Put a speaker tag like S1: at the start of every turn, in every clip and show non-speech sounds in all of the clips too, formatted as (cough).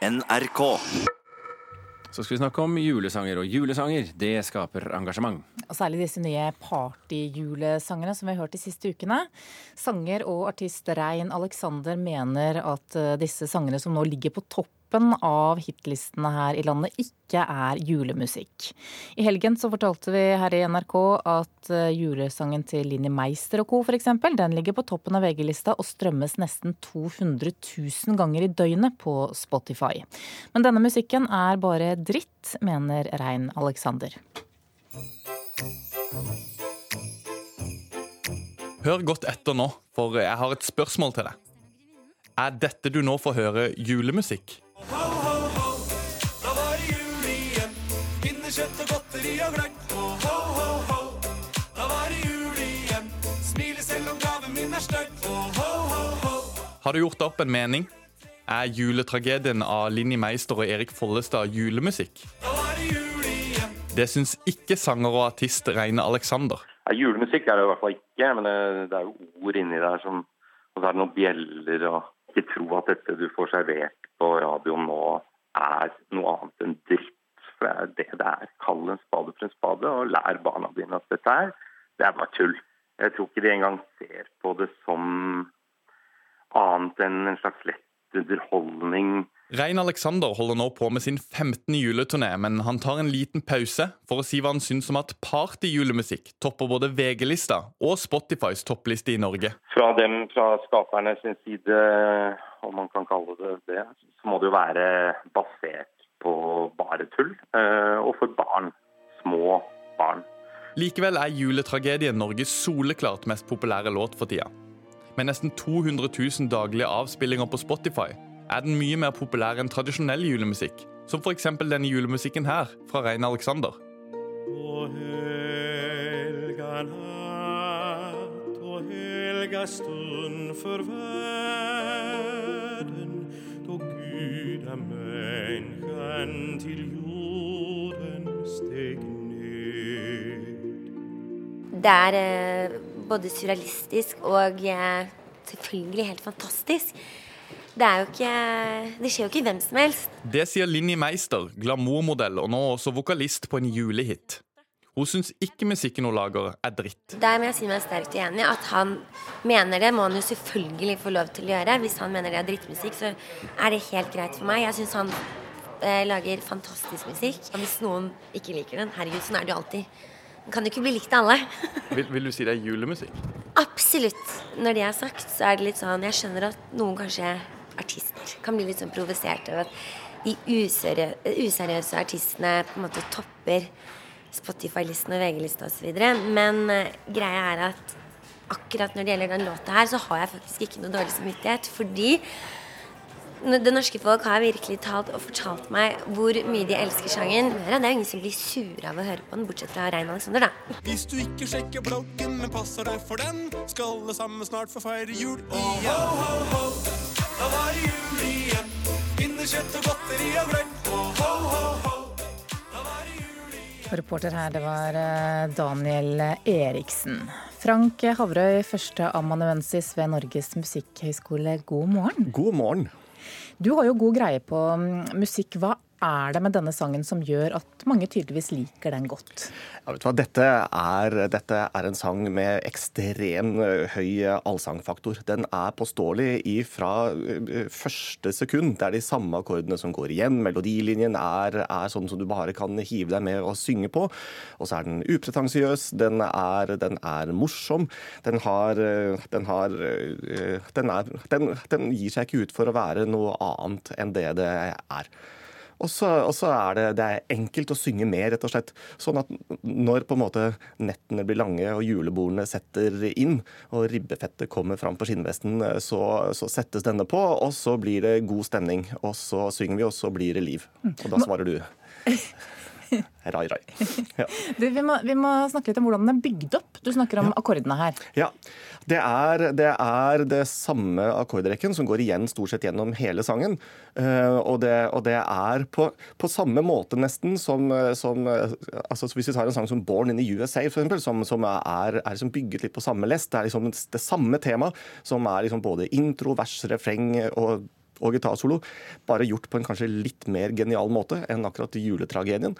S1: NRK.
S2: Så skal vi snakke om julesanger, og julesanger det skaper engasjement.
S3: Og særlig disse nye partyjulesangene som vi har hørt de siste ukene. Sanger og artist Rein Alexander mener at eh, disse sangene som nå ligger på toppen av hitlistene her i landet, ikke er julemusikk. I helgen så fortalte vi her i NRK at eh, julesangen til Linni Meister og co. f.eks. den ligger på toppen av VG-lista og strømmes nesten 200 000 ganger i døgnet på Spotify. Men denne musikken er bare dritt, mener Rein Alexander.
S4: Hør godt etter nå, for jeg har et spørsmål til deg. Er dette du nå får høre, julemusikk?
S5: Ho, ho, ho, da var det jul igjen. Pinnekjøtt og godteri og gløgg. Og ho, ho, ho, da var det jul igjen. Smiler selv om gaven min er stygg. Og ho, ho, ho.
S4: Har du gjort deg opp en mening? Er juletragedien av Linni Meister og Erik Follestad julemusikk?
S5: Da var det jul igjen.
S4: Det syns ikke sanger og artist Reine Alexander.
S6: Ja, julemusikk er det i hvert fall ikke, men det, det er jo ord inni der som Og så er det noen bjeller og Ikke tro at dette du får servert på radioen nå er noe annet enn dritt. For det er det det er. Kall en spade for en spade, og lær barna dine at dette er Det er bare tull. Jeg tror ikke de engang ser på det som annet enn en slags lett underholdning.
S4: Rein Alexander holder nå på med sin 15. juleturné, men han tar en liten pause for å si hva han syns om at partyjulemusikk topper både VG-lista og Spotifys toppliste i Norge.
S6: Fra dem, fra skaperne sin side, om man kan kalle det det, så må det jo være basert på bare tull. eh, Og for barn. Små barn.
S4: Likevel er juletragedien Norges soleklart mest populære låt for tida. Med nesten 200 000 daglige avspillinger på Spotify er den mye mer populær enn tradisjonell julemusikk, som f.eks. denne julemusikken her, fra Rein Alexander.
S5: Og helga natt og helga stund for verden, då Gud av människan til jorden steg ned.
S7: Det er eh, både surrealistisk og eh, selvfølgelig helt fantastisk. Det er jo ikke Det skjer jo ikke hvem som helst.
S4: Det sier Linni Meister, glamourmodell og nå også vokalist på en julehit. Hun syns ikke musikken hun lager, er dritt.
S7: Der må jeg si meg sterkt uenig. At han mener det, må han jo selvfølgelig få lov til å gjøre. Hvis han mener det er drittmusikk, så er det helt greit for meg. Jeg syns han eh, lager fantastisk musikk. Og hvis noen ikke liker den, herregud, sånn er det jo alltid. Den kan jo ikke bli likt av alle. (laughs)
S4: Vil, vil du si det er julemusikk?
S7: Absolutt. Når det er sagt, så er det litt sånn Jeg skjønner at noen kanskje artister kan bli litt sånn provosert over at de useri useriøse artistene på en måte topper Spotify-listen og VG-lista osv. Men uh, greia er at akkurat når det gjelder den låta her, så har jeg faktisk ikke noe dårlig samvittighet. Fordi det norske folk har virkelig talt og fortalt meg hvor mye de elsker sangen. Det er jo ingen som blir sure av å høre på den, bortsett fra Rein Alexander, da.
S5: Hvis du ikke sjekker bloggen, men passer deg for den, skal alle sammen snart få feire jul igjen. Ho, ho, ho, da var det jul igjen. Pinnekjøtt og godteri og gløgg. Og ho, ho, ho, da var det jul igjen.
S3: Reporter her, det var eh, Daniel Eriksen. Frank Havrøy, førsteamanuensis ved Norges musikkhøgskole, god morgen.
S8: God morgen.
S3: Du har jo god greie på mm, musikk. Hva er det med denne sangen som gjør at mange tydeligvis liker den godt?
S8: Ja, vet du hva? Dette er, dette er en sang med ekstrem høy allsangfaktor. Den er påståelig fra første sekund. Det er de samme akkordene som går igjen. Melodilinjen er, er sånn som du bare kan hive deg med og synge på. Og så er den upretensiøs, den er, den er morsom. Den har, den, har den, er, den, den gir seg ikke ut for å være noe annet enn det det er. Og så, og så er det, det er enkelt å synge med, rett og slett. Sånn at når på en måte nettene blir lange og julebordene setter inn, og ribbefettet kommer fram på skinnvesten, så, så settes denne på, og så blir det god stemning. Og så synger vi, og så blir det liv. Og da svarer du. (laughs) Rai, rai. Ja.
S3: Du, vi, må, vi må snakke litt om hvordan den er bygd opp. Du snakker om akkordene her.
S8: Ja. Det er, det er det samme akkordrekken som går igjen stort sett gjennom hele sangen. Eh, og, det, og det er på, på samme måte nesten som, som altså Hvis vi tar en sang som 'Born in the USA', for eksempel, som, som er, er liksom bygget litt på samme lest. Det er liksom det samme tema som er liksom både intro, vers, refreng og og gitarsolo, bare gjort på en kanskje litt mer genial måte enn akkurat juletragedien.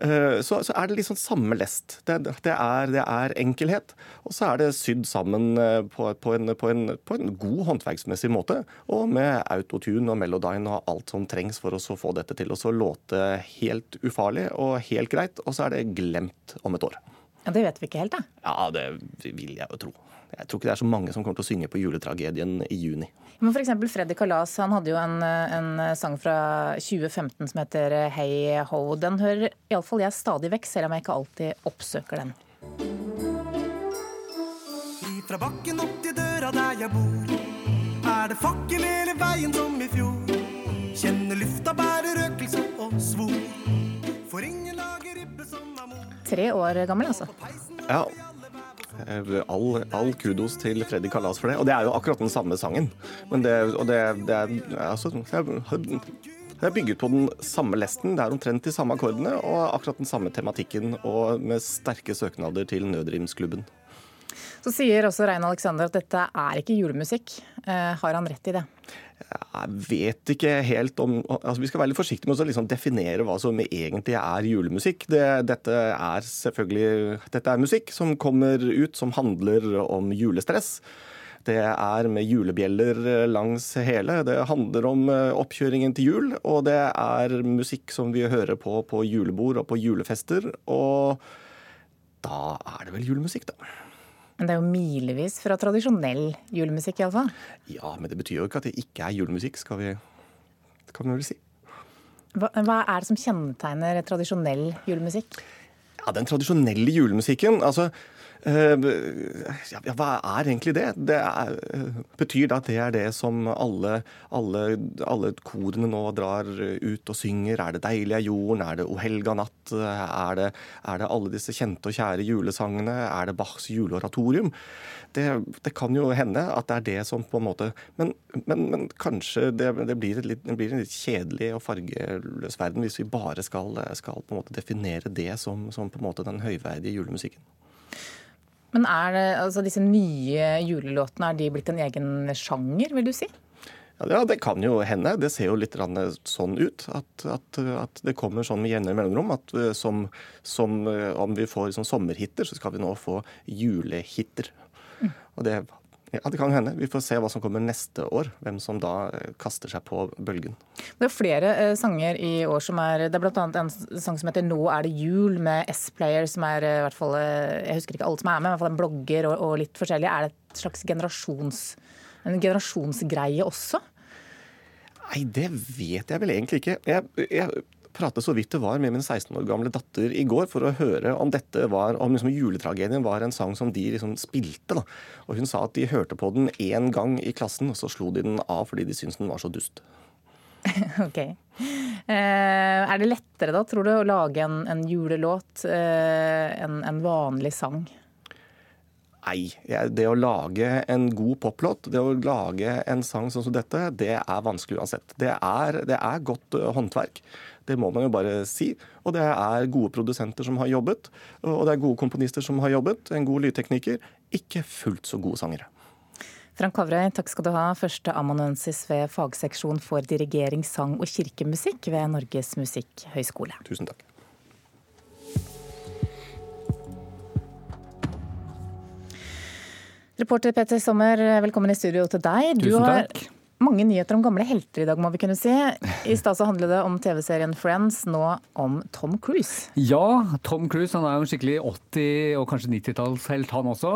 S8: Eh, så, så, er det liksom samme lest. Det, det, er, det, er, enkelhet. Og så er det sydd sammen eh, på, på, en, på, en, på, en, god håndverksmessig måte. Og med autotune og melodyne og alt som trengs for å få dette til å låte helt ufarlig og helt greit. Og så er det glemt om et år.
S3: Ja, Det vet vi ikke helt, da.
S8: Ja, det vil jeg jo tro. Jeg tror ikke det er så mange som kommer til å synge på juletragedien i juni.
S3: Men f.eks. Freddy Kalas han hadde jo en, en, sang fra 2015 som heter Hey Ho. Den hører iallfall jeg stadig vekk, selv om jeg ikke alltid oppsøker den.
S5: Fra bakken opp til døra der jeg bor, er det fakkel hele veien som i fjor. Kjenner lufta bærer røkelse og svor. For ingen lager ribbe som er mor.
S3: Tre år gammel, altså.
S8: Ja, Eh, all, all, kudos til Freddy Kalas for det. Og det er jo akkurat den samme sangen. Men det, og det, det er altså, det er bygget på den samme lesten, det er omtrent de samme akkordene og akkurat den samme tematikken, og med sterke søknader til Nødrimsklubben.
S3: Så sier også Rein Alexander at dette er ikke julemusikk. Eh, har han rett i det?
S8: Jeg vet ikke helt om altså Vi skal være litt forsiktige med å liksom definere hva som egentlig er julemusikk. Det, dette er selvfølgelig dette er musikk som kommer ut som handler om julestress. Det er med julebjeller langs hele. Det handler om eh, oppkjøringen til jul. Og det er musikk som vi hører på på julebord og på julefester. Og da er det vel julemusikk, da.
S3: Men det er jo milevis fra tradisjonell julemusikk, iallfall.
S8: Ja, men det betyr jo ikke at det ikke er julemusikk, skal vi, kan vi vel si.
S3: Hva, hva er det som kjennetegner tradisjonell julemusikk?
S8: Ja, Den tradisjonelle julemusikken altså ja, hva er egentlig det? det er, betyr det at det er det som alle, alle, alle, korene nå drar ut og synger? Er det 'Deilig er jorden'? Er det 'O helga natt'? Er det, er det alle disse kjente og kjære julesangene? Er det Bachs juleoratorium? Det, det, kan jo hende at det er det som på en måte Men, men, men kanskje det, det, blir litt, det, blir en litt kjedelig og fargeløs verden hvis vi bare skal, skal på en måte definere det som, som på en måte den høyverdige julemusikken.
S3: Men er det, altså disse nye julelåtene er de blitt en egen sjanger, vil du si?
S8: Ja, Det kan jo hende. Det ser jo litt sånn ut. At, at, at det kommer sånn med jevne mellomrom. At eh, som, som, eh, om vi får sånn sommerhiter, så skal vi nå få julehiter. Mm. Og det ja, det kan hende. Vi får se hva som kommer neste år. Hvem som da eh, kaster seg på bølgen.
S3: Det er flere eh, sanger i år som er Det er bl.a. en sang som heter 'Nå er det jul' med S-Player, som er eh, i hvert fall Jeg husker ikke alle som er med, men i hvert fall en blogger og, og litt forskjellig. Er det et slags generasjons, en generasjonsgreie også?
S8: Nei, det vet jeg vel egentlig ikke. Jeg, jeg prate så vidt det var med min 16 år gamle datter i går for å høre om dette var, om liksom juletragedien var en sang som de liksom spilte. Da. Og Hun sa at de hørte på den én gang i klassen, og så slo de den av fordi de syntes den var så dust. (laughs)
S3: ok. Eh, er det lettere da, tror du, å lage en, en julelåt eh, enn en vanlig sang?
S8: Nei. Det å lage en god poplåt, det å lage en sang sånn som dette, det er vanskelig uansett. Det er, det er godt uh, håndverk. Det må man jo bare si. Og det er gode produsenter som har jobbet, og det er gode komponister som har jobbet. En god lydtekniker. Ikke fullt så gode sangere.
S3: Frank Kavrøy, takk skal du ha. Første amanuensis ved fagseksjon for dirigering, sang og kirkemusikk ved Norges musikkhøgskole.
S8: Tusen takk.
S3: Reporter Peter Sommer, velkommen i studio til deg.
S1: Tusen takk
S3: mange nyheter om gamle helter i dag, må vi kunne si. I stad så handlet det om TV-serien Friends, nå om Tom Cruise.
S1: Ja, Tom Cruise han er jo en skikkelig 80- og kanskje 90-tallshelt, han også.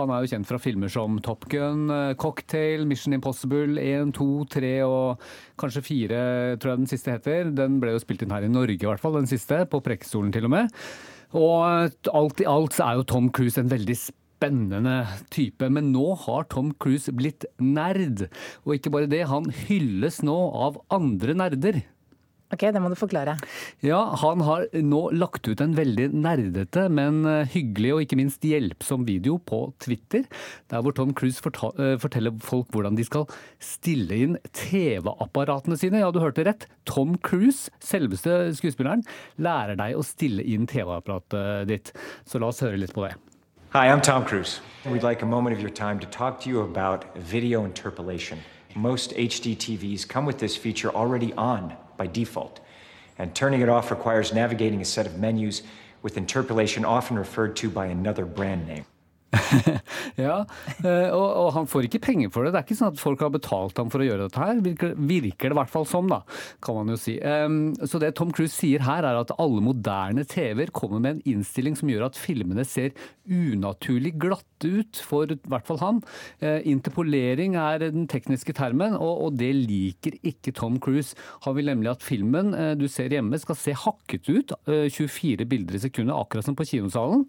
S1: Han er jo kjent fra filmer som Top Gun, Cocktail, Mission Impossible 1, 2, 3 og kanskje 4, tror jeg den siste heter. Den ble jo spilt inn her i Norge, i hvert fall, den siste. På Preikestolen til og med. Og alt i alt så er jo Tom Cruise en veldig spennende spennende type. Men nå har Tom Cruise blitt nerd. Og ikke bare det, han hylles nå av andre nerder.
S3: Ok, det må du forklare.
S1: Ja, Han har nå lagt ut en veldig nerdete, men eh, hyggelig og ikke minst hjelpsom video på Twitter, der hvor Tom Cruise eh, forteller folk hvordan de skal stille inn TV-apparatene sine. Ja, du hørte rett. Tom Cruise, selveste skuespilleren, lærer deg å stille inn TV-apparatet ditt. Så la oss høre litt på det.
S9: Hi, I'm Tom Cruise. We'd like a moment of your time to talk to you about video interpolation. Most HD TVs come with this feature already on by default, and turning it off requires navigating a set of menus with interpolation often referred to by another brand name. (laughs)
S1: Ja, eh, og, og han får ikke penger for det. Det er ikke sånn at folk har betalt ham for å gjøre dette her. Virker, virker det i hvert fall som, da, kan man jo si. Um, så det Tom Cruise sier her, er at alle moderne TV-er kommer med en innstilling som gjør at filmene ser unaturlig glatte ut, for i hvert fall han. Uh, interpolering er den tekniske termen, og, og, det liker ikke Tom Cruise. Han vil nemlig at filmen uh, du ser hjemme skal se hakket ut, uh, 24 bilder i sekundet, akkurat som på kinosalen.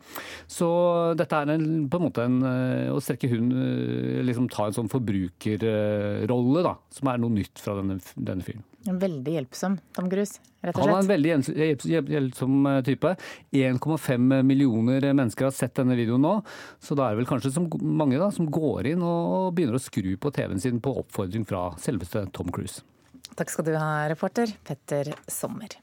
S1: Så dette er en på en måte en, eh, å strekke hund eh, liksom ta en sånn forbrukerrolle, da, som er noe nytt fra denne, denne fyren.
S3: En veldig hjelpsom Tom Cruise, rett og slett.
S1: Han er en veldig hjelpsom eh, type. 1,5 millioner mennesker har sett denne videoen nå, så da er det vel kanskje som mange da, som går inn og begynner å skru på TV-en sin på oppfordring fra selveste Tom Cruise.
S3: Takk skal du ha, reporter Petter Sommer.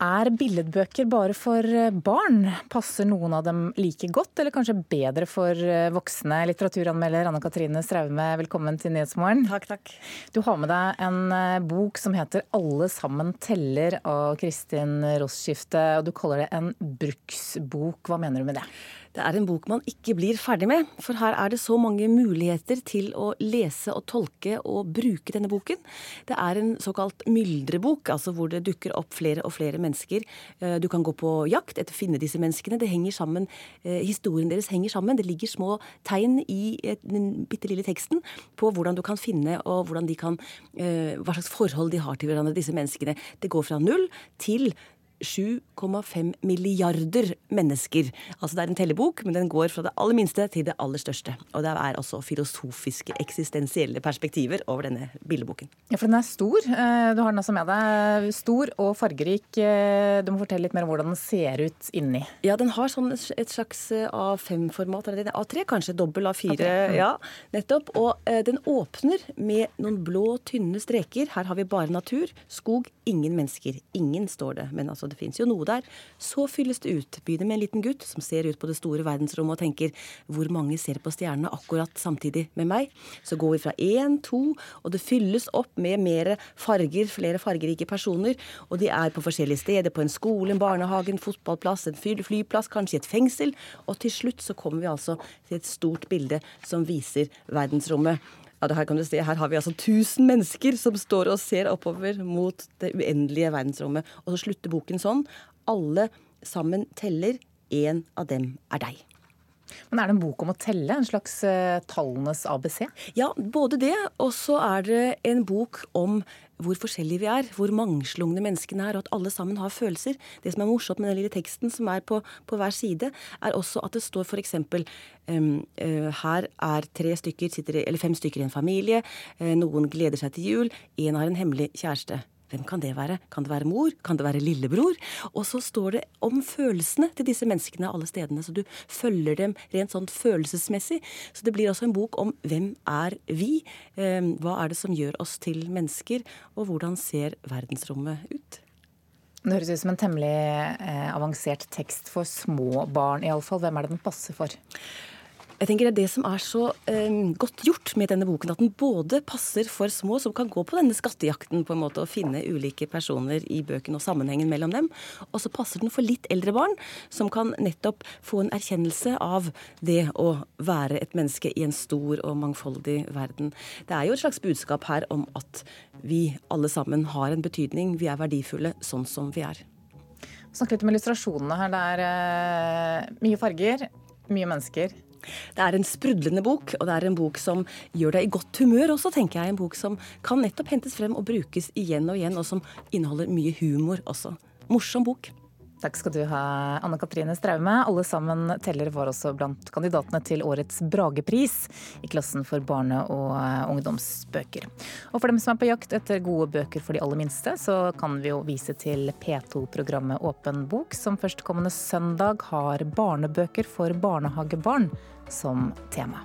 S3: Er billedbøker bare for eh, barn? Passer noen av dem like godt, eller kanskje bedre for eh, voksne? Litteraturanmelder Anne Katrine Straume, velkommen til Nyhetsmorgen.
S10: Takk, takk.
S3: Du har med deg en eh, bok som heter 'Alle sammen teller' av Kristin Rosskifte. og du kaller det en bruksbok. Hva mener du med det?
S10: Det er en bok man ikke blir ferdig med, for her er det så mange muligheter til å lese og tolke og bruke denne boken. Det er en såkalt myldrebok, altså hvor det dukker opp flere og flere mennesker. Eh, du kan gå på jakt etter å finne disse menneskene. Det henger sammen, eh, Historien deres henger sammen. Det ligger små tegn i den bitte lille teksten på hvordan du kan finne og kan, eh, hva slags forhold de har til hverandre, disse menneskene. Det går fra null til 7,5 milliarder mennesker. Altså Det er en tellebok, men den går fra det aller minste til det aller største. Og det er også filosofiske, eksistensielle perspektiver over denne bildeboken.
S3: Ja, for den er stor. Eh, du har den også med deg. Stor og fargerik. Eh, du må fortelle litt mer om hvordan den ser ut inni.
S10: Ja, den har sånn et slags eh, A5-format. Eller A3, kanskje. Dobbel A4. A3. Mm. Ja, nettopp. Og den åpner med noen blå, tynne streker. Her har vi bare natur. Skog, ingen mennesker. Ingen, står det. Men altså det fins jo noe der. Så fylles det ut. Begynner med en liten gutt som ser ut på det store verdensrommet og tenker hvor mange ser på stjernene akkurat samtidig med meg? Så går vi fra én, to, og det fylles opp med mer farger, flere fargerike personer. Og de er på forskjellige steder. På en skole, en barnehage, en fotballplass, en flyplass, kanskje et fengsel. Og til slutt så kommer vi altså til et stort bilde som viser verdensrommet. Ja, her kan du se, her har vi altså 1000 mennesker som står og ser oppover mot det uendelige verdensrommet. Og så slutter boken sånn. Alle sammen teller. Én av dem er deg.
S3: Men Er det en bok om å telle? En slags uh, tallenes ABC?
S10: Ja, både det. Og så er det en bok om hvor forskjellige vi er, hvor mangslungne menneskene er, og at alle sammen har følelser. Det som er morsomt med den lille teksten som er på, på hver side, er også at det står f.eks. Um, uh, her er tre stykker, sitter, eller fem stykker i en familie. Uh, noen gleder seg til jul. Én har en hemmelig kjæreste. Hvem kan det være? Kan det være mor? Kan det være lillebror? Og så står det om følelsene til disse menneskene alle stedene, så du følger dem rent sånn følelsesmessig. Så det blir også en bok om hvem er vi? Ehm, hva er det som gjør oss til mennesker? Og hvordan ser verdensrommet ut?
S3: Det høres ut som en temmelig eh, avansert tekst for små barn, iallfall. Hvem er det den passer for?
S10: Jeg tenker Det er det som er så um, godt gjort med denne boken, at den både passer for små, som kan gå på denne skattejakten på en måte og finne ulike personer i bøken og sammenhengen mellom dem, og så passer den for litt eldre barn, som kan nettopp få en erkjennelse av det å være et menneske i en stor og mangfoldig verden. Det er jo et slags budskap her om at vi alle sammen har en betydning, vi er verdifulle sånn som vi er.
S3: Snakk litt om illustrasjonene her. Det er uh, mye farger, mye mennesker.
S10: Det er en sprudlende bok, og det er en bok som gjør deg i godt humør også, tenker jeg. En bok som kan nettopp hentes frem og brukes igjen og igjen, og som inneholder mye humor også. Morsom bok.
S3: Takk skal du ha, Anne Katrine Straume. Alle sammen teller var også blant kandidatene til årets Bragepris i klassen for barne- og eh, ungdomsbøker. Og for dem som er på jakt etter gode bøker for de aller minste, så kan vi jo vise til P2-programmet Åpen bok, som førstkommende søndag har barnebøker for barnehagebarn som tema.